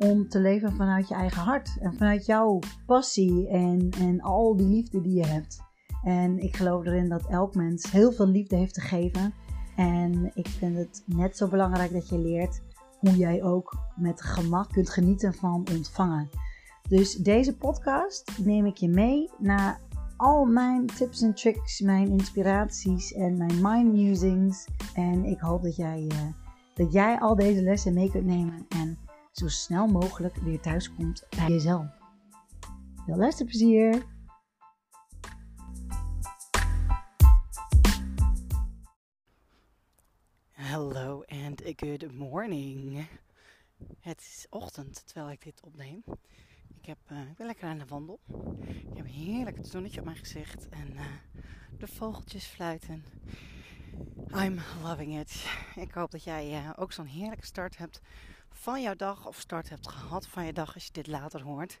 om te leven vanuit je eigen hart. En vanuit jouw passie en, en al die liefde die je hebt. En ik geloof erin dat elk mens heel veel liefde heeft te geven. En ik vind het net zo belangrijk dat je leert hoe jij ook met gemak kunt genieten van ontvangen. Dus deze podcast neem ik je mee naar al mijn tips en tricks, mijn inspiraties en mijn mind musings. En ik hoop dat jij, uh, dat jij al deze lessen mee kunt nemen en zo snel mogelijk weer thuis komt bij jezelf. Veel luisterplezier! Hello and good morning. Het is ochtend terwijl ik dit opneem. Ik, heb, uh, ik ben lekker aan de wandel. Ik heb heerlijk het zonnetje op mijn gezicht en uh, de vogeltjes fluiten. I'm loving it. Ik hoop dat jij uh, ook zo'n heerlijke start hebt van jouw dag of start hebt gehad van je dag als je dit later hoort.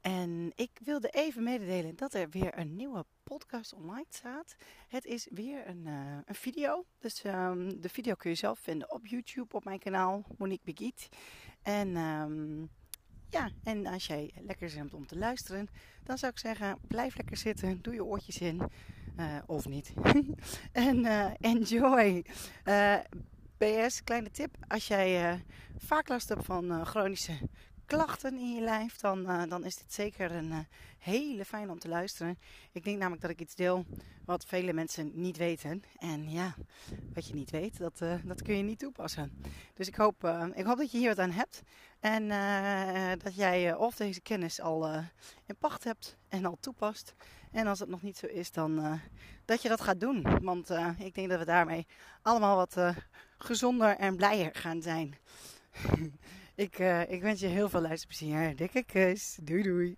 En ik wilde even mededelen dat er weer een nieuwe podcast online staat. Het is weer een, uh, een video. Dus um, de video kun je zelf vinden op YouTube op mijn kanaal Monique Begiet. En um, ja, en als jij lekker zin hebt om te luisteren, dan zou ik zeggen: blijf lekker zitten, doe je oortjes in. Uh, of niet. en uh, enjoy. PS, kleine tip. Als jij vaak last hebt van chronische klachten in je lijf, dan, uh, dan is dit zeker een hele fijn om te luisteren. Ik denk namelijk dat ik iets deel wat vele mensen niet weten. En ja, wat je niet weet, dat, dat kun je niet toepassen. Dus ik hoop, ik hoop dat je hier wat aan hebt. En dat jij of deze kennis al in pacht hebt en al toepast. En als het nog niet zo is, dan dat je dat gaat doen. Want ik denk dat we daarmee allemaal wat gezonder en blijer gaan zijn. Ik, uh, ik wens je heel veel luisterplezier. Dikke kus. Doei doei.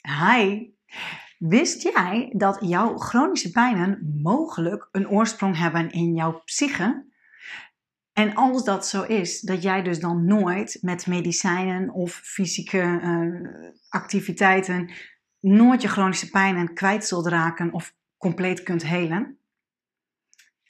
Hi. Wist jij dat jouw chronische pijnen mogelijk een oorsprong hebben in jouw psyche? En als dat zo is, dat jij dus dan nooit met medicijnen of fysieke uh, activiteiten nooit je chronische pijnen kwijt zult raken of compleet kunt helen?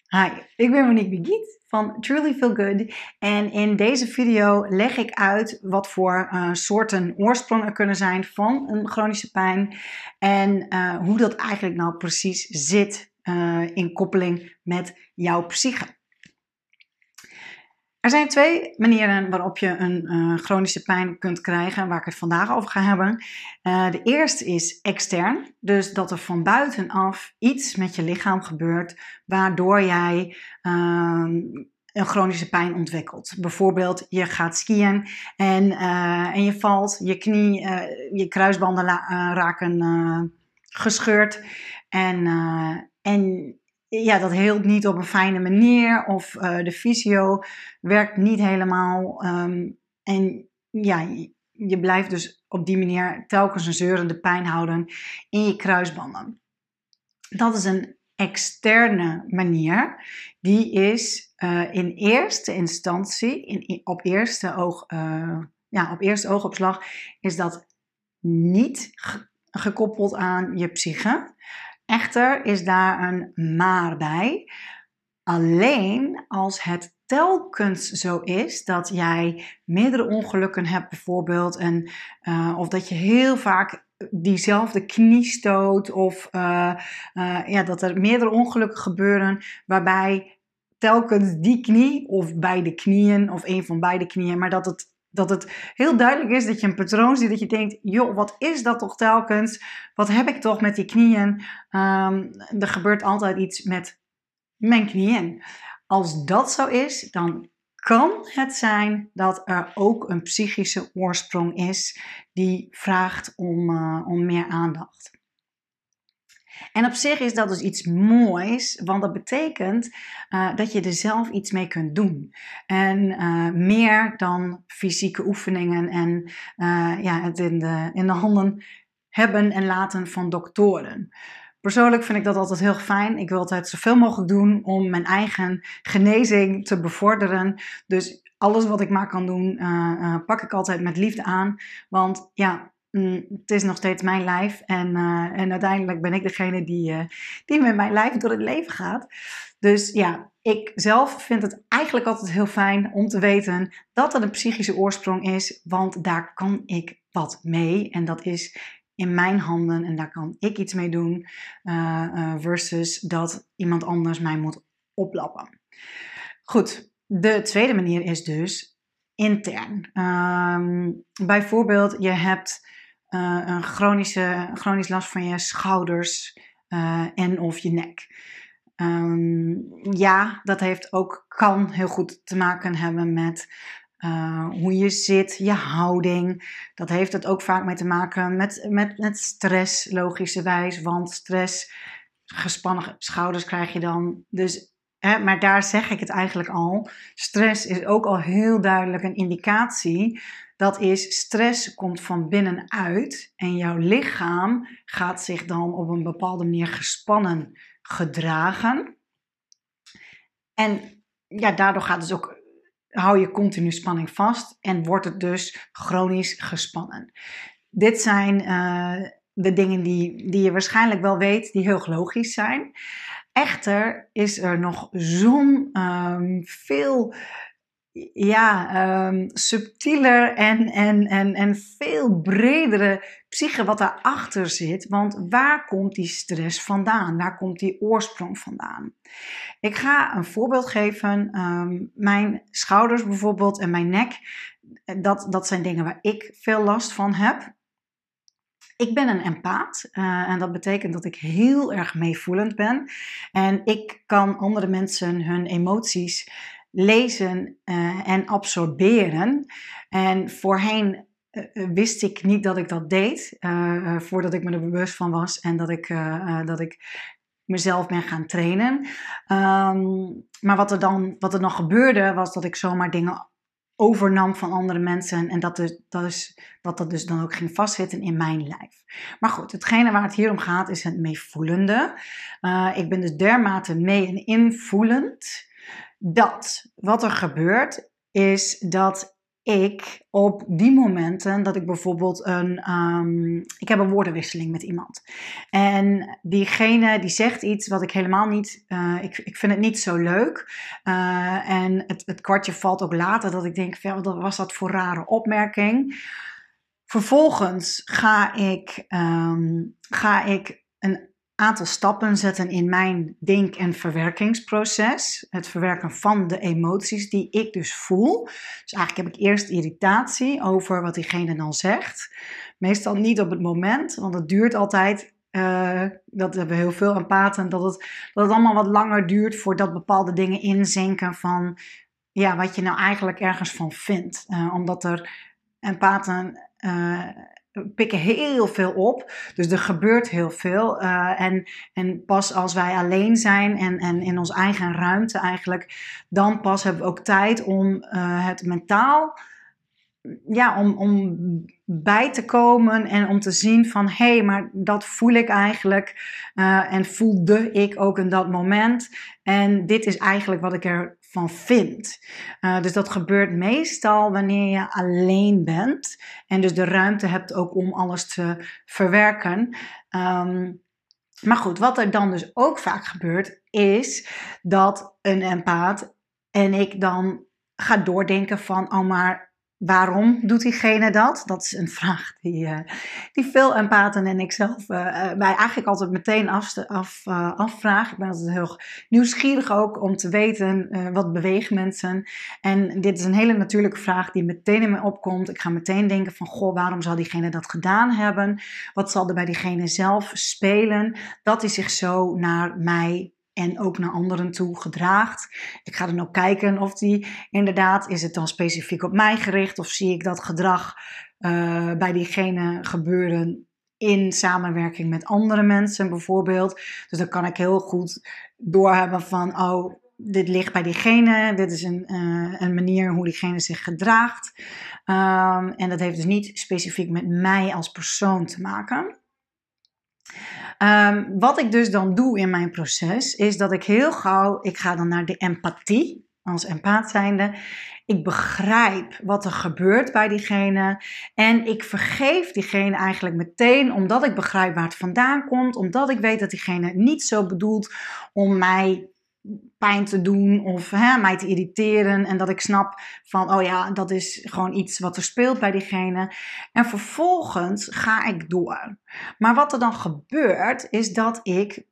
Hi, ik ben Monique Begiet van Truly Feel Good en in deze video leg ik uit wat voor uh, soorten oorsprong er kunnen zijn van een chronische pijn en uh, hoe dat eigenlijk nou precies zit uh, in koppeling met jouw psyche. Er zijn twee manieren waarop je een uh, chronische pijn kunt krijgen, waar ik het vandaag over ga hebben. Uh, de eerste is extern, dus dat er van buitenaf iets met je lichaam gebeurt, waardoor jij uh, een chronische pijn ontwikkelt. Bijvoorbeeld, je gaat skiën en, uh, en je valt, je knie, je kruisbanden raken gescheurd en, en ja, dat heelt niet op een fijne manier of uh, de fysio werkt niet helemaal. Um, en ja, je, blijft dus op die manier telkens een zeurende pijn houden in je kruisbanden. Dat is een externe manier. Die is uh, in eerste instantie, in, op, eerste oog, uh, ja, op eerste oogopslag, is dat niet gekoppeld aan je psyche. Echter is daar een maar bij. Alleen als het telkens zo is dat jij meerdere ongelukken hebt, bijvoorbeeld, en, uh, of dat je heel vaak diezelfde knie stoot, of uh, uh, ja, dat er meerdere ongelukken gebeuren waarbij telkens die knie, of beide knieën, of een van beide knieën, maar dat het dat het heel duidelijk is dat je een patroon ziet, dat je denkt, joh, wat is dat toch telkens? Wat heb ik toch met die knieën? Um, er gebeurt altijd iets met mijn knieën. Als dat zo is, dan kan het zijn dat er ook een psychische oorsprong is die vraagt om, uh, om meer aandacht. En op zich is dat dus iets moois, want dat betekent uh, dat je er zelf iets mee kunt doen. En uh, meer dan fysieke oefeningen en uh, ja, het in de, in de handen hebben en laten van doktoren. Persoonlijk vind ik dat altijd heel fijn. Ik wil altijd zoveel mogelijk doen om mijn eigen genezing te bevorderen. Dus alles wat ik maar kan doen, pak ik altijd met liefde aan. Want ja, Mm, het is nog steeds mijn lijf. En, uh, en uiteindelijk ben ik degene die, uh, die met mijn lijf door het leven gaat. Dus ja, ik zelf vind het eigenlijk altijd heel fijn om te weten dat er een psychische oorsprong is. Want daar kan ik wat mee. En dat is in mijn handen en daar kan ik iets mee doen. Uh, versus dat iemand anders mij moet oplappen. Goed, de tweede manier is dus intern. Um, bijvoorbeeld, je hebt uh, een chronische, chronisch last van je schouders uh, en of je nek. Um, ja, dat heeft ook, kan heel goed te maken hebben met uh, hoe je zit, je houding. Dat heeft het ook vaak mee te maken met, met, met stress, logischerwijs. Want stress, gespannen schouders krijg je dan. Dus Hè, maar daar zeg ik het eigenlijk al. Stress is ook al heel duidelijk een indicatie dat is stress komt van binnenuit en jouw lichaam gaat zich dan op een bepaalde manier gespannen gedragen. En ja, daardoor gaat dus ook, hou je continu spanning vast en wordt het dus chronisch gespannen. Dit zijn uh, de dingen die, die je waarschijnlijk wel weet, die heel logisch zijn. Echter is er nog zo'n um, veel ja, um, subtieler en, en, en, en veel bredere psyche wat daarachter zit. Want waar komt die stress vandaan? Waar komt die oorsprong vandaan? Ik ga een voorbeeld geven. Um, mijn schouders bijvoorbeeld en mijn nek, dat, dat zijn dingen waar ik veel last van heb. Ik ben een empaat uh, en dat betekent dat ik heel erg meevoelend ben. En ik kan andere mensen hun emoties lezen uh, en absorberen. En voorheen uh, wist ik niet dat ik dat deed, voordat ik me er bewust van was en dat ik, dat ik mezelf ben gaan trainen. Um, maar wat er, dan, wat er dan gebeurde, was dat ik zomaar dingen overnam van andere mensen en dat, dus, dat, is, dat dat dus dan ook ging vastzitten in mijn lijf. Maar goed, hetgene waar het hier om gaat is het meevoelende. ik ben dus dermate mee en invoelend dat wat er gebeurt is dat ik op die momenten dat ik bijvoorbeeld een, um, ik heb een woordenwisseling met iemand. En diegene die zegt iets wat ik helemaal niet, uh, ik, ik vind het niet zo leuk. Uh, en het, het kwartje valt ook later dat ik denk, wat was dat voor rare opmerking? Vervolgens ga ik, um, ga ik een aantal stappen zetten in mijn denk- en verwerkingsproces. Het verwerken van de emoties die ik dus voel. Dus eigenlijk heb ik eerst irritatie over wat diegene dan zegt. Meestal niet op het moment, want het duurt altijd. Uh, dat hebben heel veel empathen, dat het, dat het allemaal wat langer duurt voordat bepaalde dingen inzinken van ja, wat je nou eigenlijk ergens van vindt. Uh, omdat er empathen pikken heel veel op. Dus er gebeurt heel veel. Uh, en, en pas als wij alleen zijn en, en in onze eigen ruimte eigenlijk, dan pas hebben we ook tijd om uh, het mentaal, ja, om, om bij te komen en om te zien van hé, hey, maar dat voel ik eigenlijk uh, en voelde ik ook in dat moment. En dit is eigenlijk wat ik er van vindt. Uh, dus dat gebeurt meestal wanneer je alleen bent en dus de ruimte hebt ook om alles te verwerken. Um, maar goed, wat er dan dus ook vaak gebeurt, is dat een empaat en ik dan ga doordenken van, oh maar Waarom doet diegene dat? Dat is een vraag die, uh, die veel empathen en ik zelf uh, mij eigenlijk altijd meteen af, af, afvraag. Ik ben altijd heel nieuwsgierig ook om te weten wat beweegt mensen. En dit is een hele natuurlijke vraag die meteen in me opkomt. Ik ga meteen denken van, goh, waarom zal diegene dat gedaan hebben? Wat zal er bij diegene zelf spelen? Dat hij zich zo naar mij en ook naar anderen toe gedraagt. Ik ga dan ook kijken of die inderdaad, is het dan specifiek op mij gericht of zie ik dat gedrag uh, bij diegene gebeuren in samenwerking met andere mensen bijvoorbeeld. Dus dan kan ik heel goed doorhebben van, oh, dit ligt bij diegene, dit is een, uh, een manier hoe diegene zich gedraagt. Um, en dat heeft dus niet specifiek met mij als persoon te maken. Um, wat ik dus dan doe in mijn proces, is dat ik heel gauw, ik ga dan naar de empathie, als empaat zijnde. Ik begrijp wat er gebeurt bij diegene. En ik vergeef diegene eigenlijk meteen, omdat ik begrijp waar het vandaan komt. Omdat ik weet dat diegene niet zo bedoelt om mij pijn te doen of hè, mij te irriteren. En dat ik snap van, oh ja, dat is gewoon iets wat er speelt bij diegene. En vervolgens ga ik door. Maar wat er dan gebeurt, is dat ik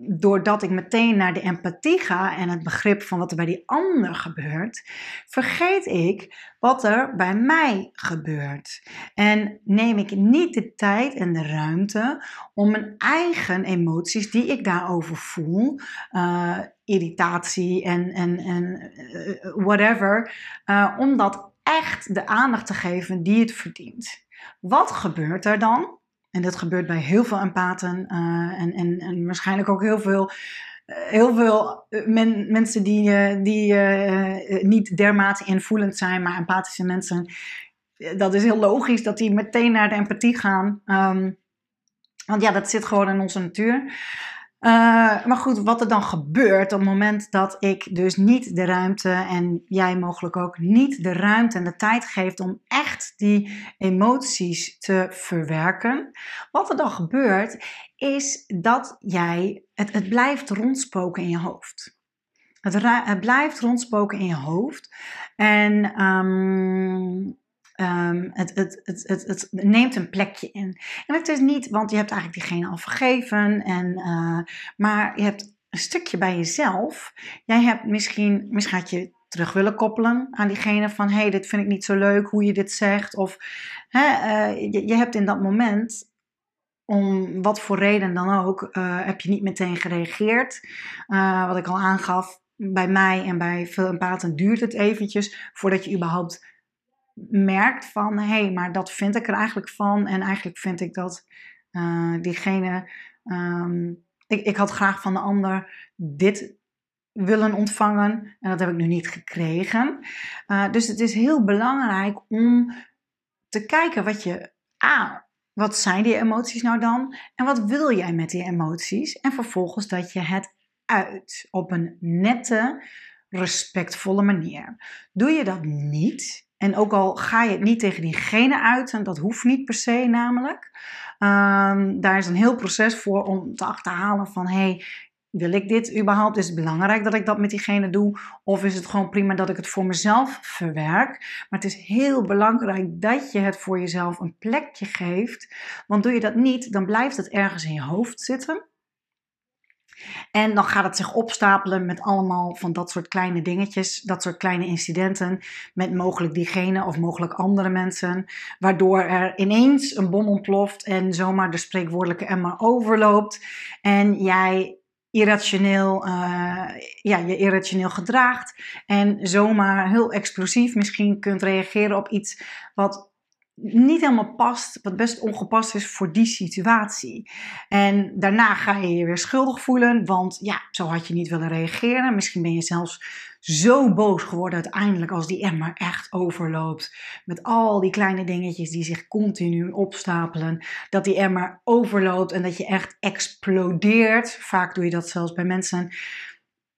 doordat ik meteen naar de empathie ga en het begrip van wat er bij die ander gebeurt, vergeet ik wat er bij mij gebeurt. En neem ik niet de tijd en de ruimte om mijn eigen emoties die ik daarover voel, uh, irritatie en, en, en uh, whatever, uh, om dat echt de aandacht te geven die het verdient. Wat gebeurt er dan? En dat gebeurt bij heel veel empathen uh, en, en, en waarschijnlijk ook heel veel uh, heel veel eh, men, mensen die, die niet dermate invoelend zijn, maar empathische mensen. Dat is heel logisch dat die meteen naar de empathie gaan. Um, want ja, dat zit gewoon in onze natuur. Uh, maar goed, wat er dan gebeurt op het moment dat ik dus niet de ruimte en jij mogelijk ook niet de ruimte en de tijd geeft om echt die emoties te verwerken. Wat er dan gebeurt is dat jij, het, het blijft rondspoken in je hoofd. Het, blijft rondspoken in je hoofd. En um, Um, het, het, het, het, neemt een plekje in. En het is niet, want je hebt eigenlijk diegene al vergeven, en, uh, maar je hebt een stukje bij jezelf. Jij hebt misschien, misschien had je terug willen koppelen aan diegene van, hé, hey, dit vind ik niet zo leuk hoe je dit zegt. Of hè, uh, je, je hebt in dat moment om wat voor reden dan ook, uh, heb je niet meteen gereageerd. Wat ik al aangaf, bij mij en bij veel empathen duurt het eventjes voordat je überhaupt merkt van hé, hey, maar dat vind ik er eigenlijk van. En eigenlijk vind ik dat uh, diegene. Um, ik, ik had graag van de ander dit willen ontvangen. En dat heb ik nu niet gekregen. Uh, dus het is heel belangrijk om te kijken wat je. Ah, wat zijn die emoties nou dan? En wat wil jij met die emoties? En vervolgens dat je het uit op een nette, respectvolle manier. Doe je dat niet, en ook al ga je het niet tegen diegene uit, en dat hoeft niet per se namelijk. Um, daar is een heel proces voor om te achterhalen van hey, wil ik dit überhaupt? Is het belangrijk dat ik dat met diegene doe? Of is het gewoon prima dat ik het voor mezelf verwerk? Maar het is heel belangrijk dat je het voor jezelf een plekje geeft. Want doe je dat niet, dan blijft het ergens in je hoofd zitten. En dan gaat het zich opstapelen met allemaal van dat soort kleine dingetjes, dat soort kleine incidenten met mogelijk diegene of mogelijk andere mensen, waardoor er ineens een bom ontploft en zomaar de spreekwoordelijke emmer overloopt en jij irrationeel, uh, ja, je irrationeel gedraagt en zomaar heel explosief misschien kunt reageren op iets wat niet helemaal past, wat best ongepast is voor die situatie. En daarna ga je je weer schuldig voelen, want ja, zo had je niet willen reageren. Misschien ben je zelfs zo boos geworden uiteindelijk als die emmer echt overloopt. Met al die kleine dingetjes die zich continu opstapelen. Dat die emmer overloopt en dat je echt explodeert. Vaak doe je dat zelfs bij mensen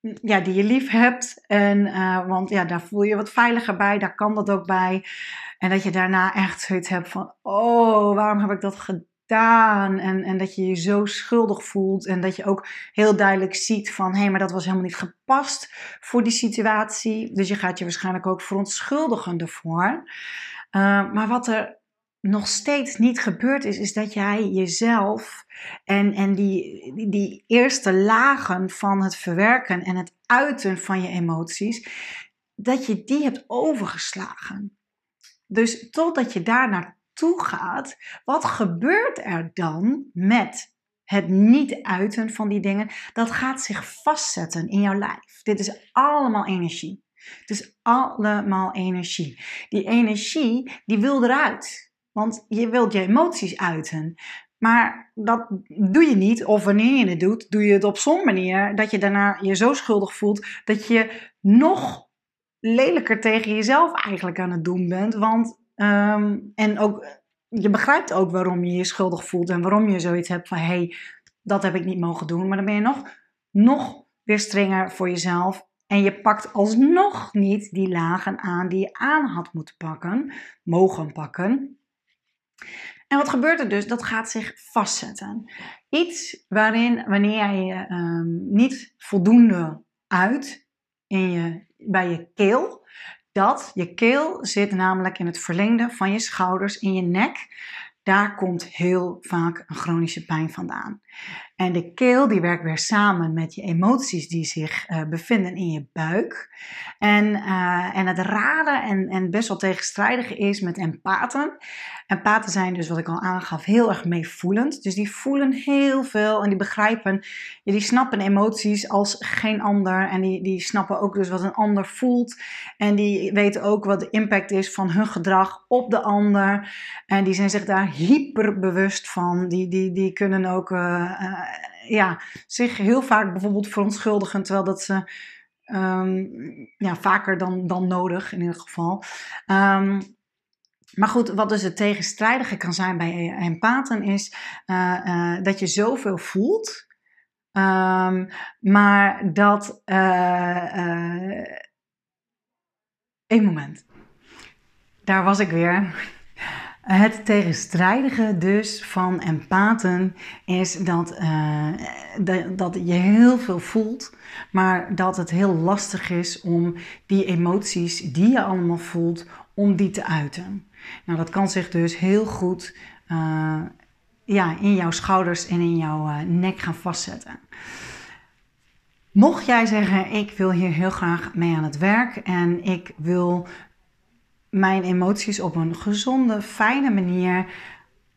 ja, die je lief hebt. En, uh, want ja, daar voel je wat veiliger bij, daar kan dat ook bij. En dat je daarna echt zoiets hebt van, oh, waarom heb ik dat gedaan? En, en dat je je zo schuldig voelt en dat je ook heel duidelijk ziet van, hé, hey, maar dat was helemaal niet gepast voor die situatie. Dus je gaat je waarschijnlijk ook verontschuldigen ervoor. Uh, maar wat er nog steeds niet gebeurd is, is dat jij jezelf en, en die, die, eerste lagen van het verwerken en het uiten van je emoties, dat je die hebt overgeslagen. Dus totdat je daar naartoe gaat, wat gebeurt er dan met het niet uiten van die dingen? Dat gaat zich vastzetten in jouw lijf. Dit is allemaal energie. Het is allemaal energie. Die energie, die wil eruit. Want je wilt je emoties uiten. Maar dat doe je niet, of wanneer je het doet, doe je het op zo'n manier dat je daarna je zo schuldig voelt dat je nog lelijker tegen jezelf eigenlijk aan het doen bent. Want, ehm, en ook, je begrijpt ook waarom je je schuldig voelt en waarom je zoiets hebt van hé, hey, dat heb ik niet mogen doen. Maar dan ben je nog, nog weer strenger voor jezelf. En je pakt alsnog niet die lagen aan die je aan had moeten pakken, mogen pakken. En wat gebeurt er dus? Dat gaat zich vastzetten. Iets waarin, wanneer jij je ehm, niet voldoende uit in je, bij je keel, dat je keel zit namelijk in het verlengde van je schouders, in je nek. Daar komt heel vaak een chronische pijn vandaan. En de keel die werkt weer samen met je emoties die zich uh, bevinden in je buik. En, uh, en het rare en, en best wel tegenstrijdige is met empathen. Empathen zijn dus, wat ik al aangaf, heel erg meevoelend. Dus die voelen heel veel en die begrijpen, die snappen emoties als geen ander. En die, die snappen ook dus wat een ander voelt. En die weten ook wat de impact is van hun gedrag op de ander. En die zijn zich daar hyper bewust van. Die, die, die kunnen ook... Uh, ja, zich heel vaak bijvoorbeeld verontschuldigen, terwijl dat ze um, ja, vaker dan, dan nodig in ieder geval. Um, maar goed, wat dus het tegenstrijdige kan zijn bij empathen is uh, uh, dat je zoveel voelt, um, maar dat. Uh, Eén moment. Daar was ik weer. Het tegenstrijdige dus van empathen is dat, uh, dat je heel veel voelt, maar dat het heel lastig is om die emoties die je allemaal voelt, om die te uiten. Nou, dat kan zich dus heel goed uh, ja, in jouw schouders en in jouw uh, nek gaan vastzetten. Mocht jij zeggen, ik wil hier heel graag mee aan het werk en ik wil mijn emoties op een gezonde, fijne manier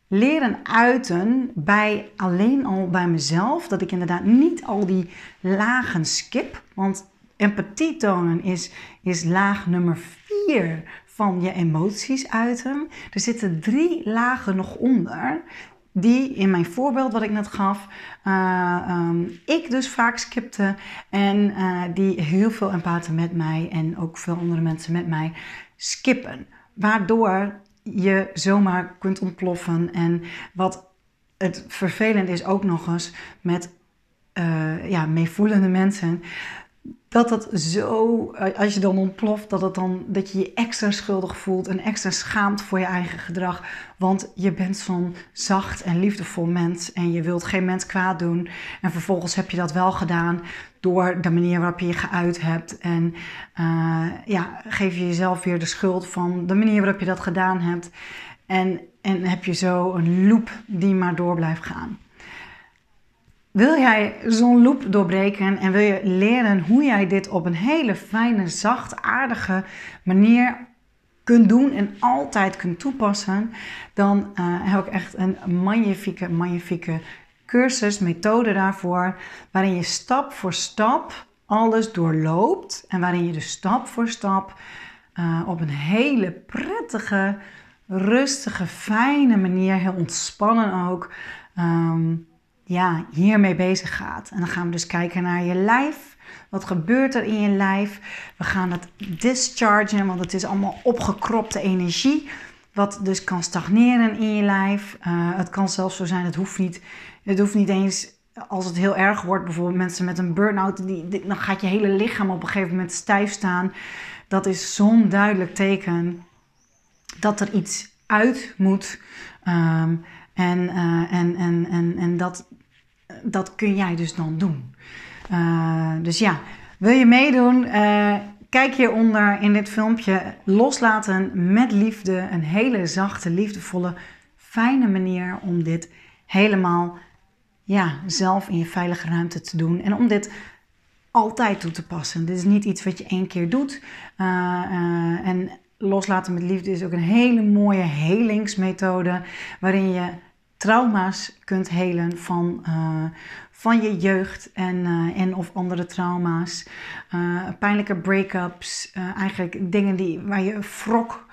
leren uiten bij alleen al bij mezelf. Dat ik inderdaad niet al die lagen skip. Want empathie tonen is, is laag nummer vier van je emoties uiten. Er zitten drie lagen nog onder. Die in mijn voorbeeld wat ik net gaf, uh, um, ik dus vaak skipte. En uh, die heel veel empathen met mij en ook veel andere mensen met mij skippen. Waardoor je zomaar kunt ontploffen. En wat het vervelend is ook nog eens met uh, ja, meevoelende mensen dat dat zo, eh, als je dan ontploft, dat, het dan, dat je je extra schuldig voelt en extra schaamt voor je eigen gedrag. Want je bent zo'n zacht en liefdevol mens en je wilt geen mens kwaad doen. En vervolgens heb je dat wel gedaan door de manier waarop je je geuit hebt. En uh, ja, geef je jezelf weer de schuld van de manier waarop je dat gedaan hebt. En, en heb je zo een loop die maar door blijft gaan. Wil jij zo'n loop doorbreken en wil je leren hoe jij dit op een hele fijne, zachtaardige manier kunt doen en altijd kunt toepassen, dan uh, heb ik echt een magnifieke, magnifieke cursus, methode daarvoor, waarin je stap voor stap alles doorloopt en waarin je dus stap voor stap uh, op een hele prettige, rustige, fijne manier, heel ontspannen ook, um, ja, hiermee bezig gaat. En dan gaan we dus kijken naar je lijf. Wat gebeurt er in je lijf? We gaan het dischargen, want het is allemaal opgekropte energie. Wat dus kan stagneren in je lijf. Uh, het kan zelfs zo zijn, het hoeft niet, het hoeft niet eens als het heel erg wordt, bijvoorbeeld mensen met een burn-out, die, dan gaat je hele lichaam op een gegeven moment stijf staan. Dat is zo'n duidelijk teken dat er iets uit moet. Um, en, uh, en, en, en, en dat, dat kun jij dus dan doen. Uh, dus ja, wil je meedoen? Uh, kijk hieronder in dit filmpje. Loslaten met liefde. Een hele zachte, liefdevolle, fijne manier om dit helemaal ja, zelf in je veilige ruimte te doen. En om dit altijd toe te passen. Dit is niet iets wat je één keer doet. Uh, en loslaten met liefde is ook een hele mooie helingsmethode. Waarin je trauma's kunt helen van, uh, van je jeugd en, uh, en of andere trauma's. Uh, pijnlijke break-ups, eigenlijk dingen die, waar je wrok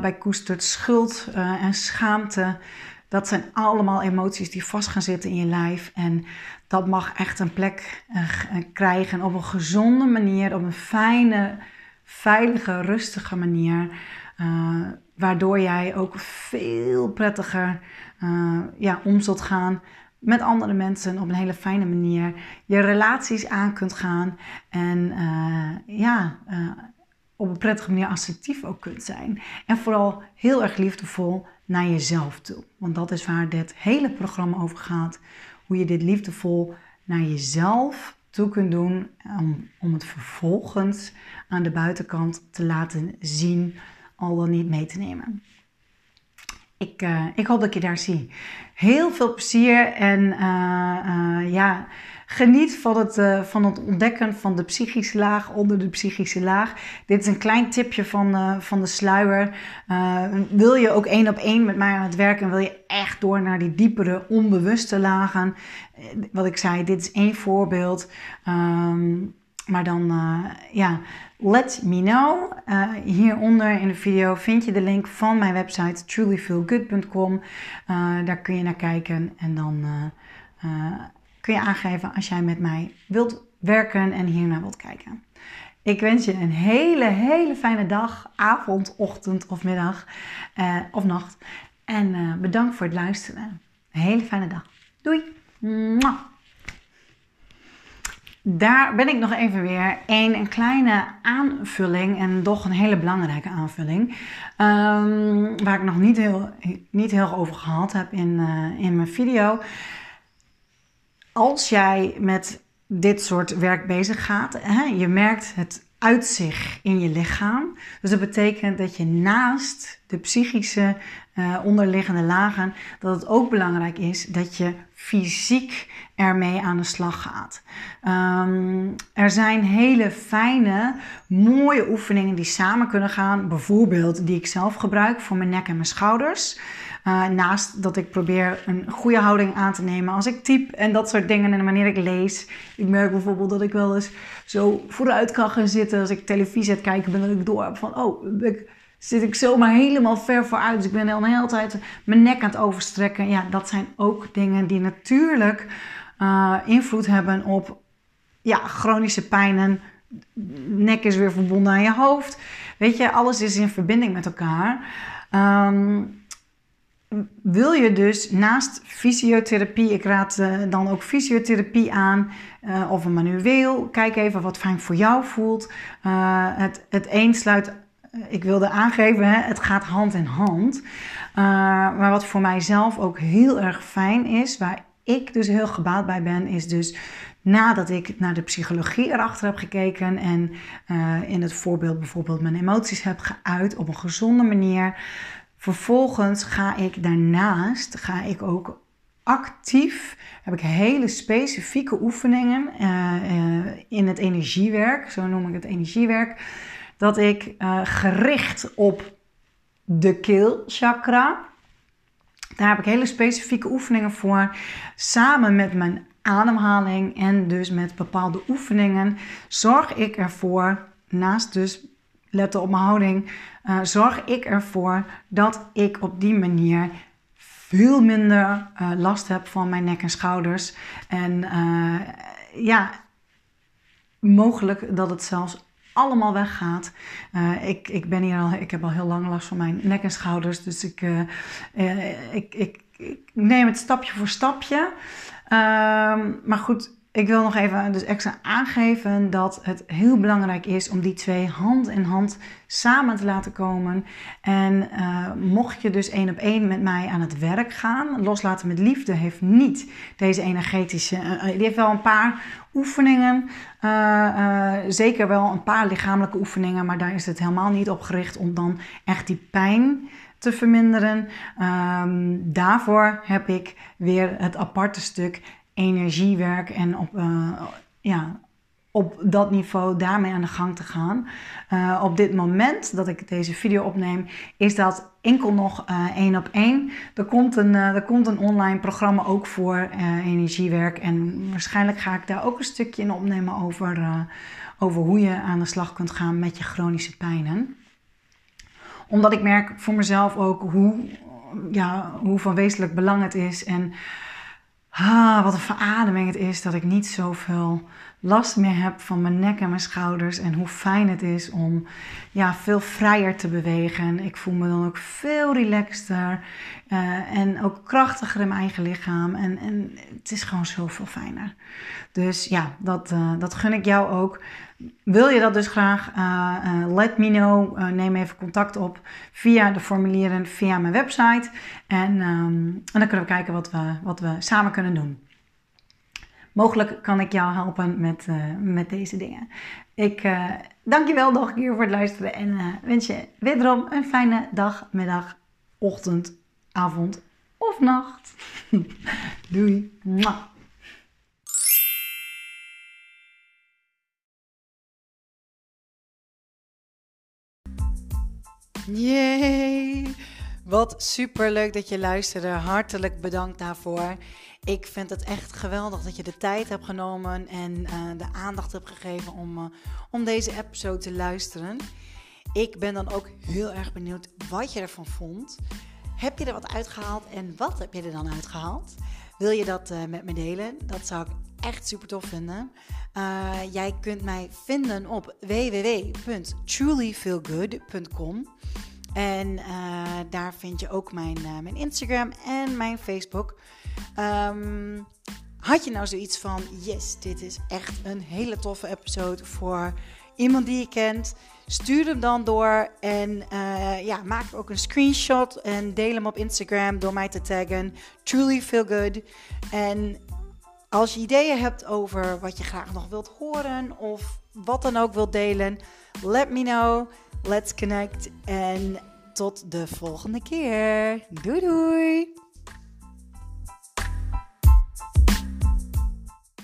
bij koestert, schuld en schaamte. Dat zijn allemaal emoties die vast gaan zitten in je lijf. En dat mag echt een plek krijgen op een gezonde manier, op een fijne, veilige, rustige manier. waardoor jij ook veel prettiger ja, om zult gaan met andere mensen op een hele fijne manier je relaties aan kunt gaan en uh, ja, uh, op een prettige manier assertief ook kunt zijn. En vooral heel erg liefdevol naar jezelf toe. Want dat is waar dit hele programma over gaat. Hoe je dit liefdevol naar jezelf toe kunt doen om, om het vervolgens aan de buitenkant te laten zien, al dan niet mee te nemen. Ik, uh, ik hoop dat je daar zie. Heel veel plezier en uh, uh, ja, geniet van het, van het ontdekken van de psychische laag onder de psychische laag. Dit is een klein tipje van, van de sluier. wil je ook één op één met mij aan het werken en wil je echt door naar die diepere onbewuste lagen? Wat ik zei, dit is één voorbeeld. Um, maar dan, ja Let me know. Uh, hieronder in de video vind je de link van mijn website trulyfeelgood.com. Uh, daar kun je naar kijken en dan uh, kun je aangeven als jij met mij wilt werken en hiernaar wilt kijken. Ik wens je een hele, hele fijne dag, avond, ochtend of middag of nacht. En bedankt voor het luisteren. Een hele fijne dag. Doei! Mwah daar ben ik nog even weer. Een, kleine aanvulling en toch een hele belangrijke aanvulling. Um, waar ik nog niet heel, niet heel over gehad heb in, uh, in mijn video. Als jij met dit soort werk bezig gaat, hè, je merkt het uitzicht in je lichaam. Dus dat betekent dat je naast de psychische uh, onderliggende lagen, dat het ook belangrijk is dat je fysiek ermee aan de slag gaat. Um, er zijn hele fijne, mooie oefeningen die samen kunnen gaan. Bijvoorbeeld die ik zelf gebruik voor mijn nek en mijn schouders. Uh, naast dat ik probeer een goede houding aan te nemen als ik typ en dat soort dingen. En wanneer ik lees. Ik merk bijvoorbeeld dat ik wel eens zo vooruit kan gaan zitten als ik televisie het kijken ben. Dat ik door heb van, oh, ik zit ik zomaar helemaal ver vooruit. Dus ik ben al de hele tijd mijn nek aan het overstrekken. Ja, dat zijn ook dingen die natuurlijk uh, invloed hebben op ja, chronische pijnen. Nek is weer verbonden aan je hoofd. Weet je, alles is in verbinding met elkaar. Um, wil je dus naast fysiotherapie, ik raad uh, dan ook fysiotherapie aan, uh, of een manueel, kijk even wat fijn voor jou voelt. Het, het een sluit ik wilde aangeven, het gaat hand in hand. Uh, maar wat voor mijzelf ook heel erg fijn is, waar ik dus heel gebaat bij ben, is dus nadat ik naar de psychologie erachter heb gekeken en uh, in het voorbeeld bijvoorbeeld mijn emoties heb geuit op een gezonde manier. Vervolgens ga ik daarnaast, ga ik ook actief, heb ik hele specifieke oefeningen in het energiewerk, zo noem ik het energiewerk dat ik uh, gericht op de keelchakra. Daar heb ik hele specifieke oefeningen voor. Samen met mijn ademhaling en dus met bepaalde oefeningen zorg ik ervoor, naast dus letten op mijn houding, uh, zorg ik ervoor dat ik op die manier veel minder uh, last heb van mijn nek en schouders. En ja, mogelijk dat het zelfs allemaal weggaat. Uh, ik, ik, ben hier al, ik heb al heel lang last van mijn nek en schouders. Dus ik, uh, uh, ik, ik, ik, neem het stapje voor stapje. Ehm, maar goed, ik wil nog even dus extra aangeven dat het heel belangrijk is om die twee hand in hand samen te laten komen. En uh, mocht je dus één op één met mij aan het werk gaan, loslaten met liefde heeft niet deze energetische. Uh, die heeft wel een paar oefeningen, zeker wel een paar lichamelijke oefeningen, maar daar is het helemaal niet op gericht om dan echt die pijn te verminderen. Um, daarvoor heb ik weer het aparte stuk energiewerk en op, uh, ja, op dat niveau daarmee aan de gang te gaan. Uh, op dit moment dat ik deze video opneem, is dat enkel nog uh, één op één. Er komt een, er komt een online programma ook voor energiewerk. En waarschijnlijk ga ik daar ook een stukje in opnemen over, over hoe je aan de slag kunt gaan met je chronische pijnen. Omdat ik merk voor mezelf ook hoe ja, hoe van wezenlijk belang het is. En ah, wat een verademing het is dat ik niet zoveel last meer heb van mijn nek en mijn schouders. En hoe fijn het is om ja, veel vrijer te bewegen. Ik voel me dan ook veel relaxter uh, en ook krachtiger in mijn eigen lichaam. En, en het is gewoon zoveel fijner. Dus ja, dat, uh, dat gun ik jou ook. Wil je dat dus graag? Uh, let me know. neem even contact op via de formulieren, via mijn website. En, um, en dan kunnen we kijken wat we, wat we samen kunnen doen. Mogelijk kan ik jou helpen met, met deze dingen. Ik dank je wel nog een keer voor het luisteren en wens je wederom een fijne dag, middag, ochtend, avond of nacht. Doei. Yay! Wat super leuk dat je luisterde. Hartelijk bedankt daarvoor. Ik vind het echt geweldig dat je de tijd hebt genomen en uh, de aandacht hebt gegeven om, uh, om deze episode te luisteren. Ik ben dan ook heel erg benieuwd wat je ervan vond. Heb je er wat uitgehaald en wat heb je er dan uitgehaald? Wil je dat uh, met me delen? Dat zou ik echt super tof vinden. jij kunt mij vinden op www.trulyfeelgood.com. En uh, daar vind je ook mijn, uh, mijn Instagram en mijn Facebook. Um, had je nou zoiets van: yes, dit is echt een hele toffe episode voor iemand die je kent? Stuur hem dan door en ja, maak ook een screenshot en deel hem op Instagram door mij te taggen. Truly feel good. En als je ideeën hebt over wat je graag nog wilt horen of wat dan ook wilt delen, let me know. Let's connect. En tot de volgende keer. Doei doei.